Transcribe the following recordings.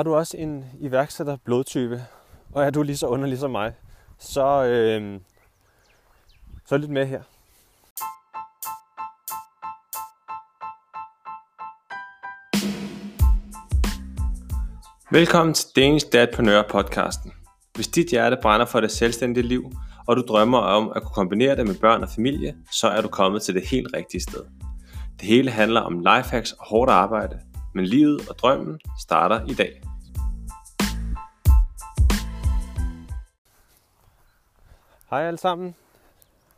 Har du også en iværksætter blodtype, og er du lige så underlig som mig, så, øh, så lyt med her. Velkommen til Danish Dadpreneur podcasten. Hvis dit hjerte brænder for det selvstændige liv, og du drømmer om at kunne kombinere det med børn og familie, så er du kommet til det helt rigtige sted. Det hele handler om lifehacks og hårdt arbejde, men livet og drømmen starter i dag. Hej alle sammen.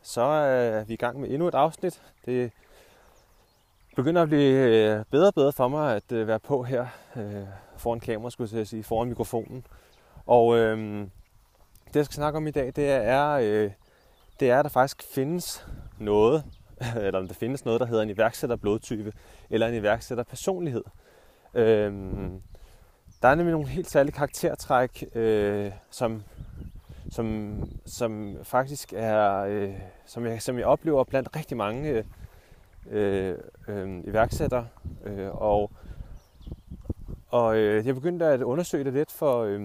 Så er vi i gang med endnu et afsnit. Det begynder at blive øh, bedre og bedre for mig at øh, være på her øh, foran kamera, skulle jeg sige, foran mikrofonen. Og øh, det jeg skal snakke om i dag, det er, øh, det er at der faktisk findes noget, eller om der findes noget, der hedder en iværksætter blodtype, eller en iværksætter personlighed. Øh, der er nemlig nogle helt særlige karaktertræk, øh, som, som, som faktisk er, øh, som, jeg, som jeg oplever blandt rigtig mange øh, øh, øh, iværksættere. Øh, og og øh, jeg begyndte at undersøge det lidt for, øh,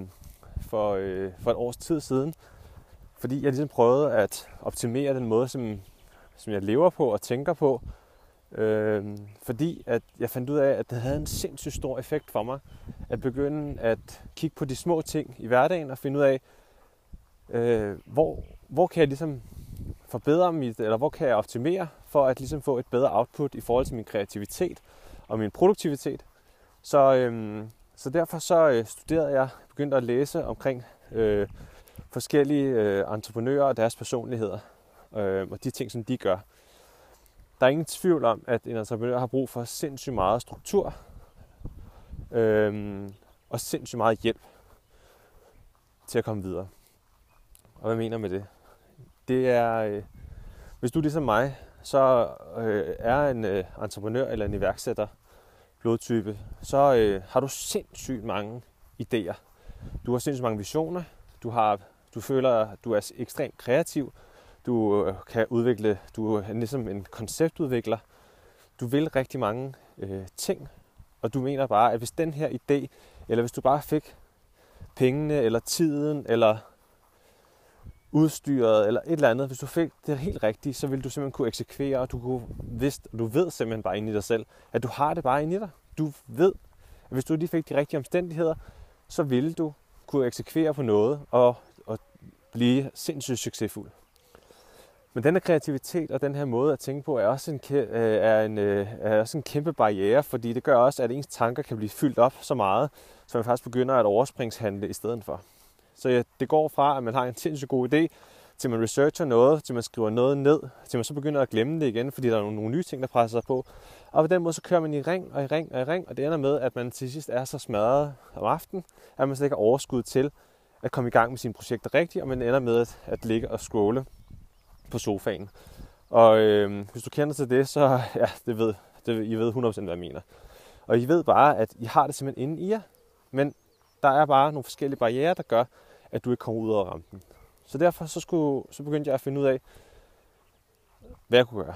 for, øh, for et års tid siden, fordi jeg ligesom prøvede at optimere den måde, som, som jeg lever på og tænker på, øh, fordi at jeg fandt ud af, at det havde en sindssygt stor effekt for mig, at begynde at kigge på de små ting i hverdagen og finde ud af, øh, hvor, hvor kan jeg ligesom forbedre mit, eller hvor kan jeg optimere for at ligesom få et bedre output i forhold til min kreativitet og min produktivitet. Så, øhm, så derfor så øh, studerede jeg, begyndte at læse omkring øh, forskellige øh, entreprenører og deres personligheder, øh, og de ting, som de gør. Der er ingen tvivl om, at en entreprenør har brug for sindssygt meget struktur øh, og sindssygt meget hjælp til at komme videre. Og hvad mener med det? Det er, øh, hvis du ligesom mig, så øh, er en øh, entreprenør eller en iværksætter blodtype, så øh, har du sindssygt mange idéer. Du har sindssygt mange visioner. Du, har, du føler, at du er ekstremt kreativ. Du øh, kan udvikle, du er ligesom en konceptudvikler. Du vil rigtig mange øh, ting, og du mener bare, at hvis den her idé, eller hvis du bare fik pengene, eller tiden, eller udstyret eller et eller andet, hvis du fik det helt rigtigt, så vil du simpelthen kunne eksekvere, og du, kunne vidst, du ved simpelthen bare inde i dig selv, at du har det bare inde i dig. Du ved, at hvis du lige fik de rigtige omstændigheder, så ville du kunne eksekvere på noget og, og blive sindssygt succesfuld. Men den her kreativitet og den her måde at tænke på er også en, øh, er en, øh, er også en kæmpe barriere, fordi det gør også, at ens tanker kan blive fyldt op så meget, så man faktisk begynder at overspringshandle i stedet for. Så ja, det går fra, at man har en sindssygt god idé, til man researcher noget, til man skriver noget ned, til man så begynder at glemme det igen, fordi der er nogle nye ting, der presser sig på. Og på den måde så kører man i ring og i ring og i ring, og det ender med, at man til sidst er så smadret om aftenen, at man slet ikke har overskud til at komme i gang med sine projekter rigtigt, og man ender med at, at ligge og scrolle på sofaen. Og øh, hvis du kender til det, så ja, det ved, det, I ved 100% hvad jeg mener. Og I ved bare, at I har det simpelthen inde i jer, men der er bare nogle forskellige barriere, der gør, at du ikke kommer ud over rampen. Så derfor så, skulle, så begyndte jeg at finde ud af, hvad jeg kunne gøre.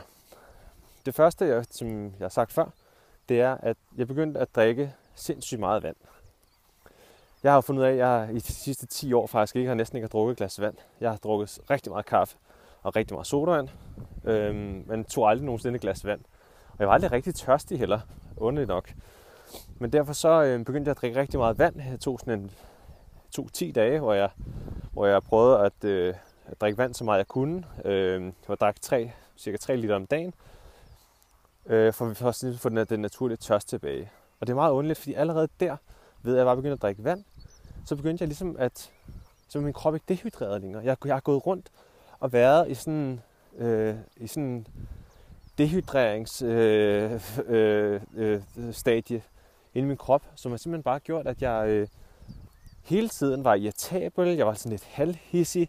Det første, jeg, som jeg har sagt før, det er, at jeg begyndte at drikke sindssygt meget vand. Jeg har fundet ud af, at jeg i de sidste 10 år faktisk ikke har næsten ikke har drukket et glas vand. Jeg har drukket rigtig meget kaffe og rigtig meget sodavand, øhm, men tog aldrig nogensinde et glas vand. Og jeg var aldrig rigtig tørstig heller, underligt nok. Men derfor så øh, begyndte jeg at drikke rigtig meget vand. Jeg tog sådan en to 10 dage, hvor jeg, hvor jeg prøvede at, øh, at drikke vand så meget jeg kunne. Øh, jeg drak 3, cirka 3 liter om dagen, øh, for for at få den, den naturlige tørst tilbage. Og det er meget ondeligt, fordi allerede der, ved at jeg var begyndt at drikke vand, så begyndte jeg ligesom at, så min krop ikke dehydreret længere. Jeg, jeg har gået rundt og været i sådan, øh, i sådan dehydreringsstadie øh, øh, øh, stadie inde i min krop, som har simpelthen bare gjort, at jeg, øh, hele tiden var irritabel, jeg var sådan lidt halvhissig,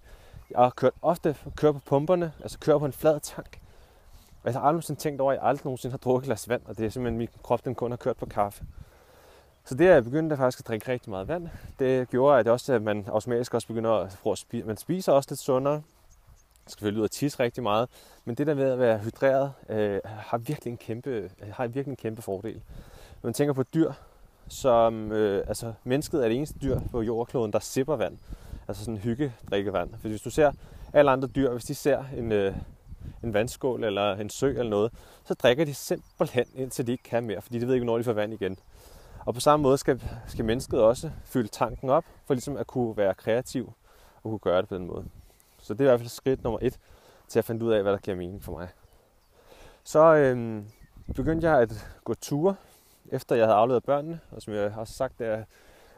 jeg har kørt ofte kører på pumperne, altså kører på en flad tank. Og jeg har aldrig nogensinde tænkt over, at jeg aldrig nogensinde har drukket glas vand, og det er simpelthen min krop, den kun har kørt på kaffe. Så det er jeg begyndte faktisk at drikke rigtig meget vand. Det gjorde, at, også, at man automatisk også begynder at prøve at spise. Man spiser også lidt sundere. Jeg skal selvfølgelig ud og tisse rigtig meget. Men det der med at være hydreret, øh, har, virkelig en kæmpe, har virkelig en kæmpe fordel. Når man tænker på dyr, som, øh, altså mennesket er det eneste dyr på jordkloden, der sipper vand. Altså sådan hygge drikkevand. For hvis du ser alle andre dyr, hvis de ser en, øh, en vandskål eller en sø eller noget, så drikker de simpelthen indtil de ikke kan mere, fordi de ved ikke, hvornår de får vand igen. Og på samme måde skal, skal mennesket også fylde tanken op, for ligesom at kunne være kreativ og kunne gøre det på den måde. Så det er i hvert fald skridt nummer et til at finde ud af, hvad der giver mening for mig. Så øhm, begyndte jeg at gå ture, efter jeg havde afleveret børnene, og som jeg har sagt, det er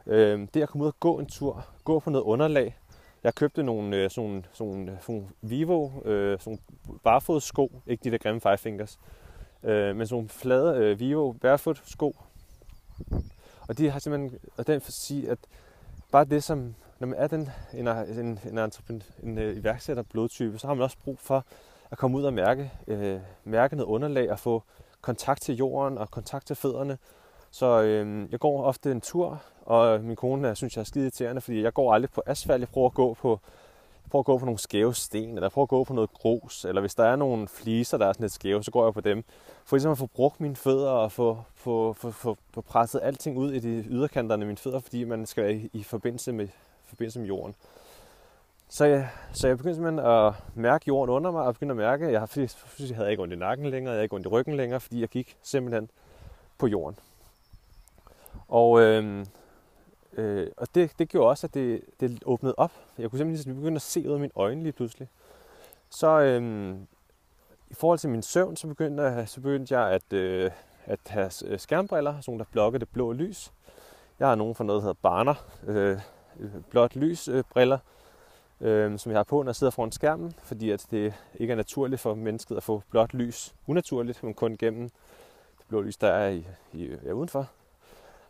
øh, det at komme ud og gå en tur, gå på noget underlag. Jeg købte nogle øh, sådan, sådan, øh, sådan Vivo, øh, sådan barefodssko, ikke de der grimme Five Fingers, øh, men sådan flade øh, Vivo barefoot sko. Og de har simpelthen, og den for at sige, at bare det som, når man er den, en, en, en, en, en øh, iværksætter blodtype, så har man også brug for at komme ud og mærke, øh, mærke noget underlag og få kontakt til jorden og kontakt til fødderne. Så øh, jeg går ofte en tur, og min kone jeg synes, jeg er skide irriterende, fordi jeg går aldrig på asfalt. Jeg prøver at gå på, jeg prøver at gå på nogle skæve sten, eller jeg prøver at gå på noget grus, eller hvis der er nogle fliser, der er sådan lidt skæve, så går jeg på dem. For ligesom at få brugt mine fødder og få, få, få, få, få presset alting ud i de yderkanterne af mine fødder, fordi man skal være i, i forbindelse, med, forbindelse med jorden. Så jeg, så jeg begyndte simpelthen at mærke jorden under mig, og begyndte at mærke, at jeg, jeg, jeg havde ikke ondt i nakken længere, jeg havde ikke ondt i ryggen længere, fordi jeg gik simpelthen på jorden. Og, øh, øh, og det, det gjorde også, at det, det åbnede op. Jeg kunne simpelthen ligesom begynde at se ud af mine øjne lige pludselig. Så øh, i forhold til min søvn, så begyndte, jeg, så begyndte jeg at, øh, at have øh, skærmbriller, sådan der blokker det blå lys. Jeg har nogen for noget, der hedder Barner, øh, øh blåt lys øh, briller, øh, som jeg har på, når jeg sidder foran skærmen, fordi at det ikke er naturligt for mennesket at få blåt lys unaturligt, men kun gennem det blå lys, der er i, i, ja, udenfor.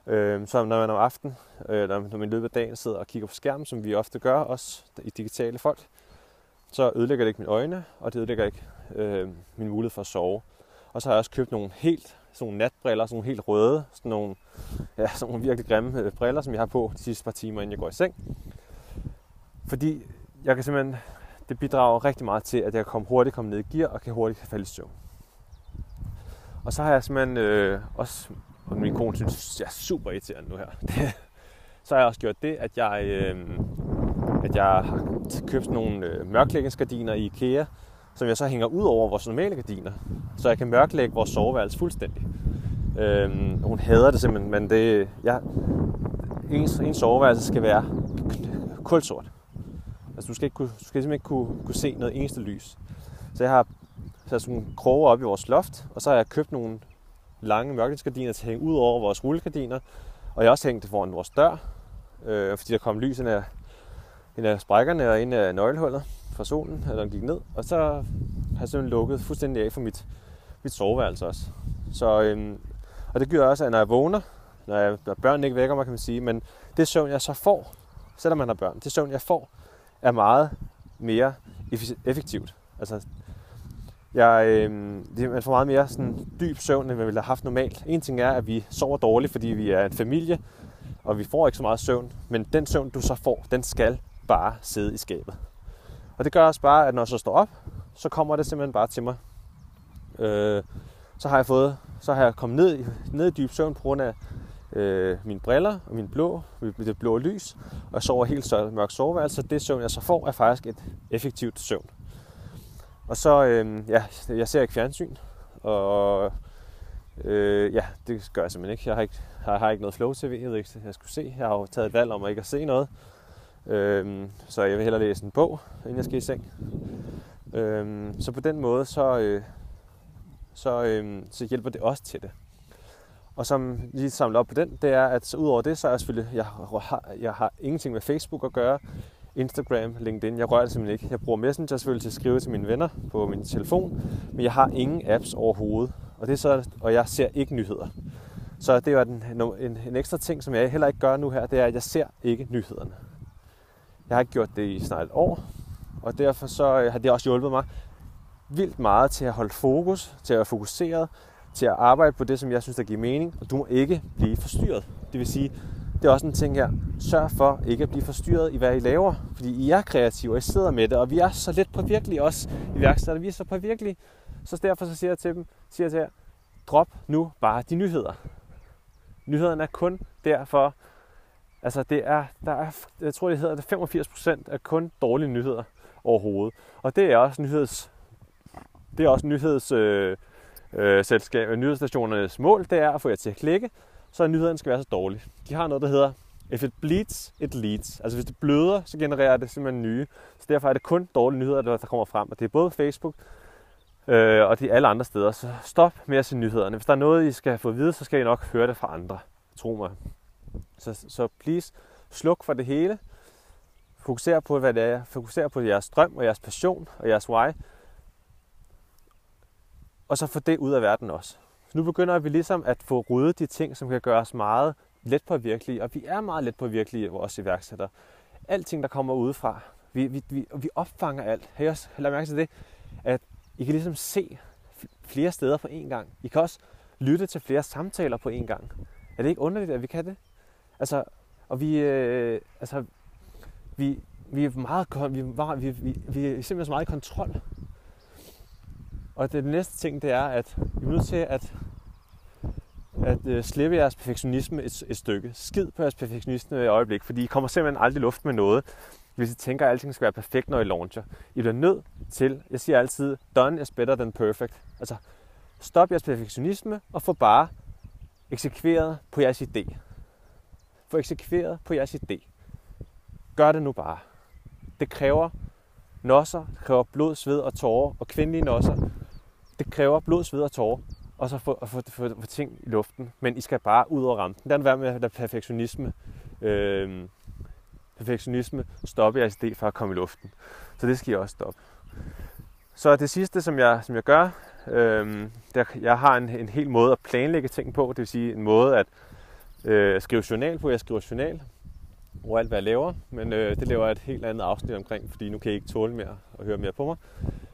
Øh, så når man om aftenen, øh, når man i løbet af dagen sidder og kigger på skærmen, som vi ofte gør, også i digitale folk, så ødelægger det ikke mine øjne, og det ødelægger ikke øh, min mulighed for at sove. Og så har jeg også købt nogle helt sådan nogle natbriller, sådan nogle helt røde, sådan nogle, ja, sådan nogle virkelig grimme øh, briller, som jeg har på de sidste par timer, inden jeg går i seng. Fordi jeg kan simpelthen, det bidrager rigtig meget til, at jeg kan komme hurtigt komme ned i gear og kan hurtigt falde i søvn. Og så har jeg simpelthen øh, også, og min kone synes, jeg er super irriterende nu her, så har jeg også gjort det, at jeg, øh, at jeg har købt nogle øh, mørklægningsgardiner i IKEA, som jeg så hænger ud over vores normale gardiner, så jeg kan mørklægge vores soveværelse fuldstændig. Øh, hun hader det simpelthen, men det, jeg, ens, ens soveværelse skal være kulsort. Altså, du skal, ikke kunne, du skal simpelthen ikke kunne, kunne se noget eneste lys. Så jeg har sat sådan nogle kroge op i vores loft, og så har jeg købt nogle lange mørkningsgardiner til at hænge ud over vores rullegardiner. Og jeg har også hængt det foran vores dør, øh, fordi der kom lys ind af, ind af sprækkerne og ind af nøglehullet fra solen, når den gik ned. Og så har jeg simpelthen lukket fuldstændig af for mit, mit soveværelse også. Så, øhm, og det gør også, at når jeg vågner, når, jeg, når børnene ikke vækker mig, kan man sige, men det søvn, jeg så får, selvom man har børn, det søvn, jeg får, er meget mere effektivt. Altså, jeg, øh, man får meget mere sådan, dyb søvn, end man ville have haft normalt. En ting er, at vi sover dårligt, fordi vi er en familie, og vi får ikke så meget søvn. Men den søvn, du så får, den skal bare sidde i skabet. Og det gør også bare, at når jeg så står op, så kommer det simpelthen bare til mig. Øh, så har jeg fået, så har jeg kommet ned, ned i dyb søvn på grund af øh, mine briller og min blå, det blå lys, og jeg sover helt så mørkt soveværelse, det søvn, jeg så får, er faktisk et effektivt søvn. Og så, øh, ja, jeg ser ikke fjernsyn, og øh, ja, det gør jeg simpelthen ikke. Jeg har ikke, jeg har ikke noget flow tv, jeg ved ikke, jeg skulle se. Jeg har jo taget et valg om at ikke at se noget, øh, så jeg vil hellere læse en bog, inden jeg skal i seng. Øh, så på den måde, så, øh, så, øh, så hjælper det også til det. Og som lige samler op på den, det er, at så udover det, så er jeg selvfølgelig, jeg har, jeg har ingenting med Facebook at gøre. Instagram, LinkedIn, jeg rører det simpelthen ikke. Jeg bruger Messenger selvfølgelig til at skrive til mine venner på min telefon, men jeg har ingen apps overhovedet. Og, det er så, og jeg ser ikke nyheder. Så det er en, en, en ekstra ting, som jeg heller ikke gør nu her, det er, at jeg ser ikke nyhederne. Jeg har ikke gjort det i snart et år, og derfor så øh, har det også hjulpet mig vildt meget til at holde fokus, til at være fokuseret, til at arbejde på det, som jeg synes, der giver mening, og du må ikke blive forstyrret. Det vil sige, det er også en ting her. Sørg for ikke at blive forstyrret i, hvad I laver. Fordi I er kreative, og I sidder med det, og vi er så lidt på virkelig også i værkstedet. Vi er så på virkelig. Så derfor så siger jeg til dem, siger jeg til jer, drop nu bare de nyheder. Nyhederne er kun derfor, altså det er, der er, jeg tror det hedder, det 85 procent er kun dårlige nyheder overhovedet. Og det er også nyheds, det er også nyheds, øh, øh, selskab, nyhedsstationernes mål, det er at få jer til at klikke, så nyhederne skal være så dårlige. De har noget, der hedder If it bleeds, it leads. Altså hvis det bløder, så genererer det simpelthen nye. Så derfor er det kun dårlige nyheder, der kommer frem. Og det er både Facebook øh, og de alle andre steder. Så stop med at se nyhederne. Hvis der er noget, I skal få at vide, så skal I nok høre det fra andre. Tro mig. Så, så please, sluk for det hele. Fokuser på, hvad det er. Fokuser på jeres drøm og jeres passion og jeres why. Og så få det ud af verden også. Så nu begynder vi ligesom at få ryddet de ting, som kan gøre os meget let på virkelige, og vi er meget let på virkelige, vores iværksættere. Alting, der kommer udefra, vi, vi, vi, vi opfanger alt. Har I også lagt mærke til det? At I kan ligesom se flere steder på én gang. I kan også lytte til flere samtaler på én gang. Er det ikke underligt, at vi kan det? Altså, og vi, øh, altså, vi, vi er meget, vi, vi, vi, vi er simpelthen så meget i kontrol. Og det, næste ting, det er, at vi er nødt til at at øh, slippe jeres perfektionisme et, et stykke. Skid på jeres perfektionisme i øjeblik, fordi I kommer simpelthen aldrig luft med noget, hvis I tænker, at alting skal være perfekt, når I launcher. I bliver nødt til, jeg siger altid, done is better than perfect. Altså, stop jeres perfektionisme og få bare eksekveret på jeres idé. Få eksekveret på jeres idé. Gør det nu bare. Det kræver nosser, det kræver blod, sved og tårer, og kvindelige nosser. Det kræver blod, sved og tårer og så få, få, få, få ting i luften. Men I skal bare ud og ramme Den være med at perfektionisme. Øh, perfektionisme stoppe jeres idé for at komme i luften. Så det skal I også stoppe. Så det sidste, som jeg, som jeg gør, øh, der, jeg har en, en hel måde at planlægge ting på. Det vil sige en måde at øh, skrive journal på. Jeg skriver journal over alt, hvad jeg laver. Men øh, det laver jeg et helt andet afsnit omkring, fordi nu kan I ikke tåle mere at høre mere på mig.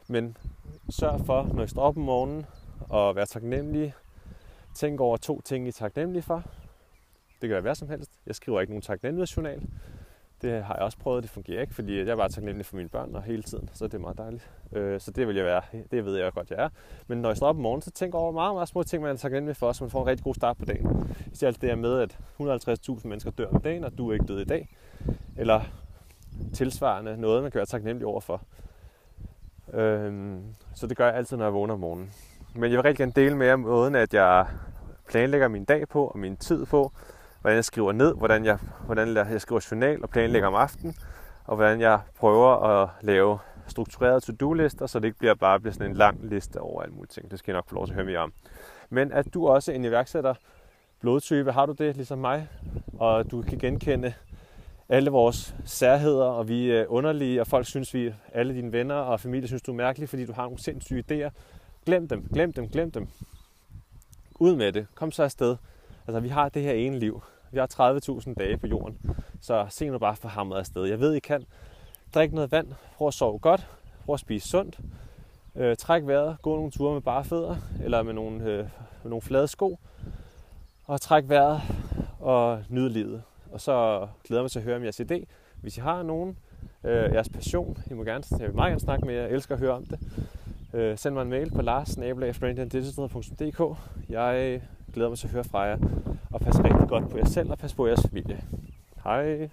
Men sørg for, når I står op om morgenen, og være taknemmelig. Tænk over to ting, I er taknemmelige for. Det kan være hvad som helst. Jeg skriver ikke nogen taknemmelighedsjournal. Det har jeg også prøvet, det fungerer ikke, fordi jeg er bare taknemmelig for mine børn og hele tiden, så det er meget dejligt. Øh, så det vil jeg være, det ved jeg godt, jeg er. Men når jeg står op om morgenen, så tænker over meget, meget små ting, man er taknemmelig for, så man får en rigtig god start på dagen. Især alt det her med, at 150.000 mennesker dør om dagen, og du er ikke død i dag. Eller tilsvarende noget, man kan være taknemmelig over for. Øhm, så det gør jeg altid, når jeg vågner om morgenen. Men jeg vil rigtig gerne dele med jer måden, at jeg planlægger min dag på og min tid på. Hvordan jeg skriver ned, hvordan jeg, hvordan jeg skriver journal og planlægger om aftenen. Og hvordan jeg prøver at lave strukturerede to-do-lister, så det ikke bliver bare bliver sådan en lang liste over alle mulige ting. Det skal jeg nok få lov til at høre mere om. Men at du også er en iværksætter, blodtype, har du det ligesom mig, og du kan genkende alle vores særheder, og vi er underlige, og folk synes, vi alle dine venner og familie synes, du er mærkelig, fordi du har nogle sindssyge idéer, Glem dem, glem dem, glem dem. Ud med det. Kom så afsted. Altså, vi har det her ene liv. Vi har 30.000 dage på jorden. Så se nu bare for hamret afsted. Jeg ved, I kan. Drik noget vand. Prøv at sove godt. Prøv at spise sundt. Øh, træk vejret. Gå nogle ture med bare fødder. Eller med nogle, øh, med nogle flade sko. Og træk vejret og nyd livet. Og så glæder jeg mig til at høre om jeres idé. Hvis I har nogen, øh, jeres passion, I må gerne, jeg vil meget gerne snakke med jer. Jeg elsker at høre om det øh, send mig en mail på lars.digital.dk. Jeg glæder mig til at høre fra jer, og pas rigtig godt på jer selv og pas på jeres familie. Hej!